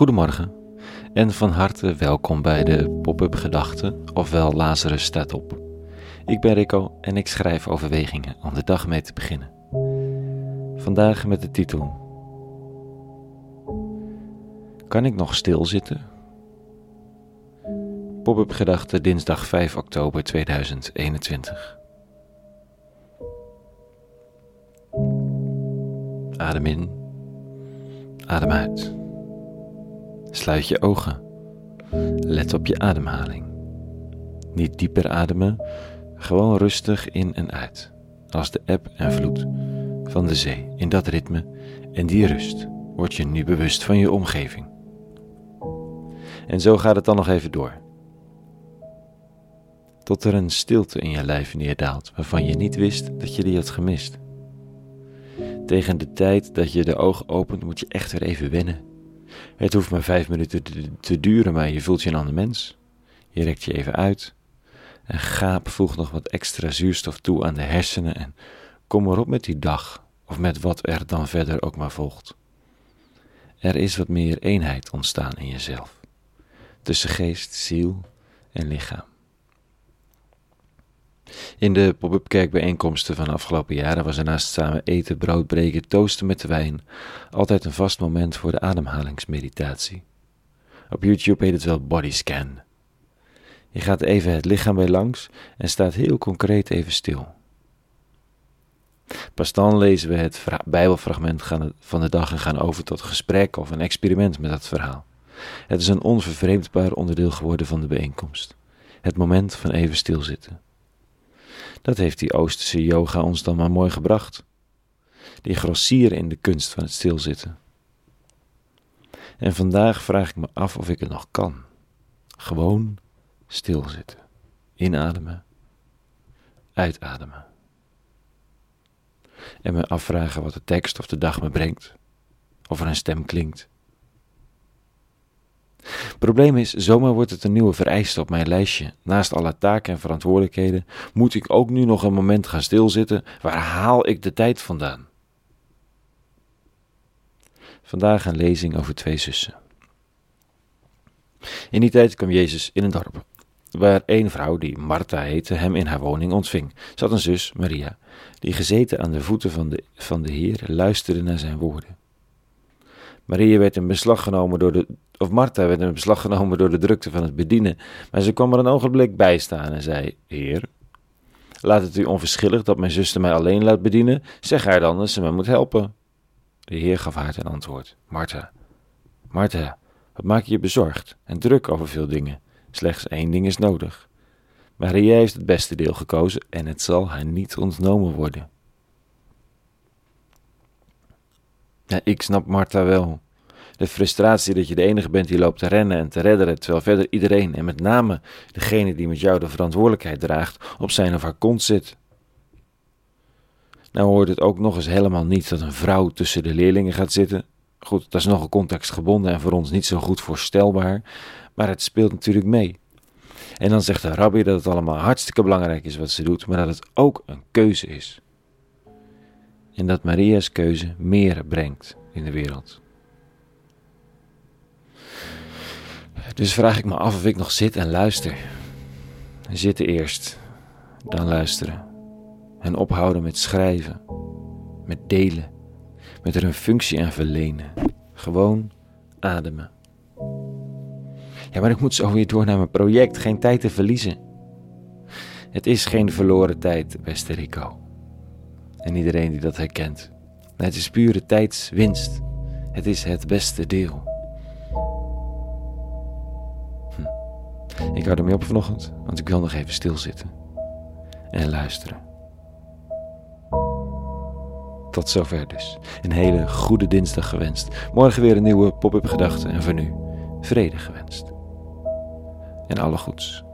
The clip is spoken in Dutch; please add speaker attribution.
Speaker 1: Goedemorgen en van harte welkom bij de Pop-up Gedachten, ofwel Lazarus staat op. Ik ben Rico en ik schrijf overwegingen om de dag mee te beginnen. Vandaag met de titel Kan ik nog stilzitten? Pop-up Gedachten dinsdag 5 oktober 2021. Adem in, adem uit. Sluit je ogen. Let op je ademhaling. Niet dieper ademen, gewoon rustig in en uit. Als de eb en vloed van de zee. In dat ritme en die rust word je nu bewust van je omgeving. En zo gaat het dan nog even door. Tot er een stilte in je lijf neerdaalt waarvan je niet wist dat je die had gemist. Tegen de tijd dat je de ogen opent moet je echt weer even wennen het hoeft maar vijf minuten te, duren, maar je voelt je een ander mens. Je rekt je even uit. En gaap voegt nog wat extra zuurstof toe aan de hersenen en kom erop met die dag, of met wat er dan verder ook maar volgt. Er is wat meer eenheid ontstaan in jezelf, tussen geest, ziel en lichaam. In de pop-up kerkbijeenkomsten van de afgelopen jaren was er naast samen eten, brood breken, toosten met de wijn altijd een vast moment voor de ademhalingsmeditatie. Op YouTube heet het wel bodyscan. Je gaat even het lichaam bij langs en staat heel concreet even stil. Pas dan lezen we het Bijbelfragment van de dag en gaan over tot gesprek of een experiment met dat verhaal. Het is een onvervreemdbaar onderdeel geworden van de bijeenkomst. Het moment van even stilzitten. Dat heeft die Oosterse yoga ons dan maar mooi gebracht. Die grossieren in de kunst van het stilzitten. En vandaag vraag ik me af of ik het nog kan. Gewoon stilzitten. Inademen. Uitademen. En me afvragen wat de tekst of de dag me brengt. Of er een stem klinkt. Probleem is, zomaar wordt het een nieuwe vereiste op mijn lijstje. Naast alle taken en verantwoordelijkheden moet ik ook nu nog een moment gaan stilzitten. Waar haal ik de tijd vandaan? Vandaag een lezing over twee zussen. In die tijd kwam Jezus in een dorp, waar een vrouw die Martha heette hem in haar woning ontving. Ze had een zus, Maria, die gezeten aan de voeten van de, van de Heer luisterde naar zijn woorden. Maria werd in beslag genomen door de, of Martha werd in beslag genomen door de drukte van het bedienen, maar ze kwam er een ogenblik bij staan en zei: Heer, laat het u onverschillig dat mijn zuster mij alleen laat bedienen, zeg haar dan dat ze mij moet helpen. De Heer gaf haar ten antwoord: Martha, Martha, wat maak je je bezorgd en druk over veel dingen? Slechts één ding is nodig. Maria heeft het beste deel gekozen en het zal haar niet ontnomen worden. Ja, ik snap Martha wel. De frustratie dat je de enige bent die loopt te rennen en te redderen, terwijl verder iedereen, en met name degene die met jou de verantwoordelijkheid draagt, op zijn of haar kont zit. Nou hoort het ook nog eens helemaal niet dat een vrouw tussen de leerlingen gaat zitten. Goed, dat is nogal contextgebonden en voor ons niet zo goed voorstelbaar, maar het speelt natuurlijk mee. En dan zegt de rabbi dat het allemaal hartstikke belangrijk is wat ze doet, maar dat het ook een keuze is en dat Maria's keuze meer brengt in de wereld. Dus vraag ik me af of ik nog zit en luister. Zitten eerst, dan luisteren. En ophouden met schrijven, met delen, met er een functie aan verlenen. Gewoon ademen. Ja, maar ik moet zo weer door naar mijn project, geen tijd te verliezen. Het is geen verloren tijd, beste Rico en iedereen die dat herkent. Het is pure tijdswinst. Het is het beste deel. Ik hou ermee op vanochtend, want ik wil nog even stilzitten en luisteren. Tot zover dus. Een hele goede dinsdag gewenst. Morgen weer een nieuwe pop-up gedachte en voor nu vrede gewenst. En alle goeds.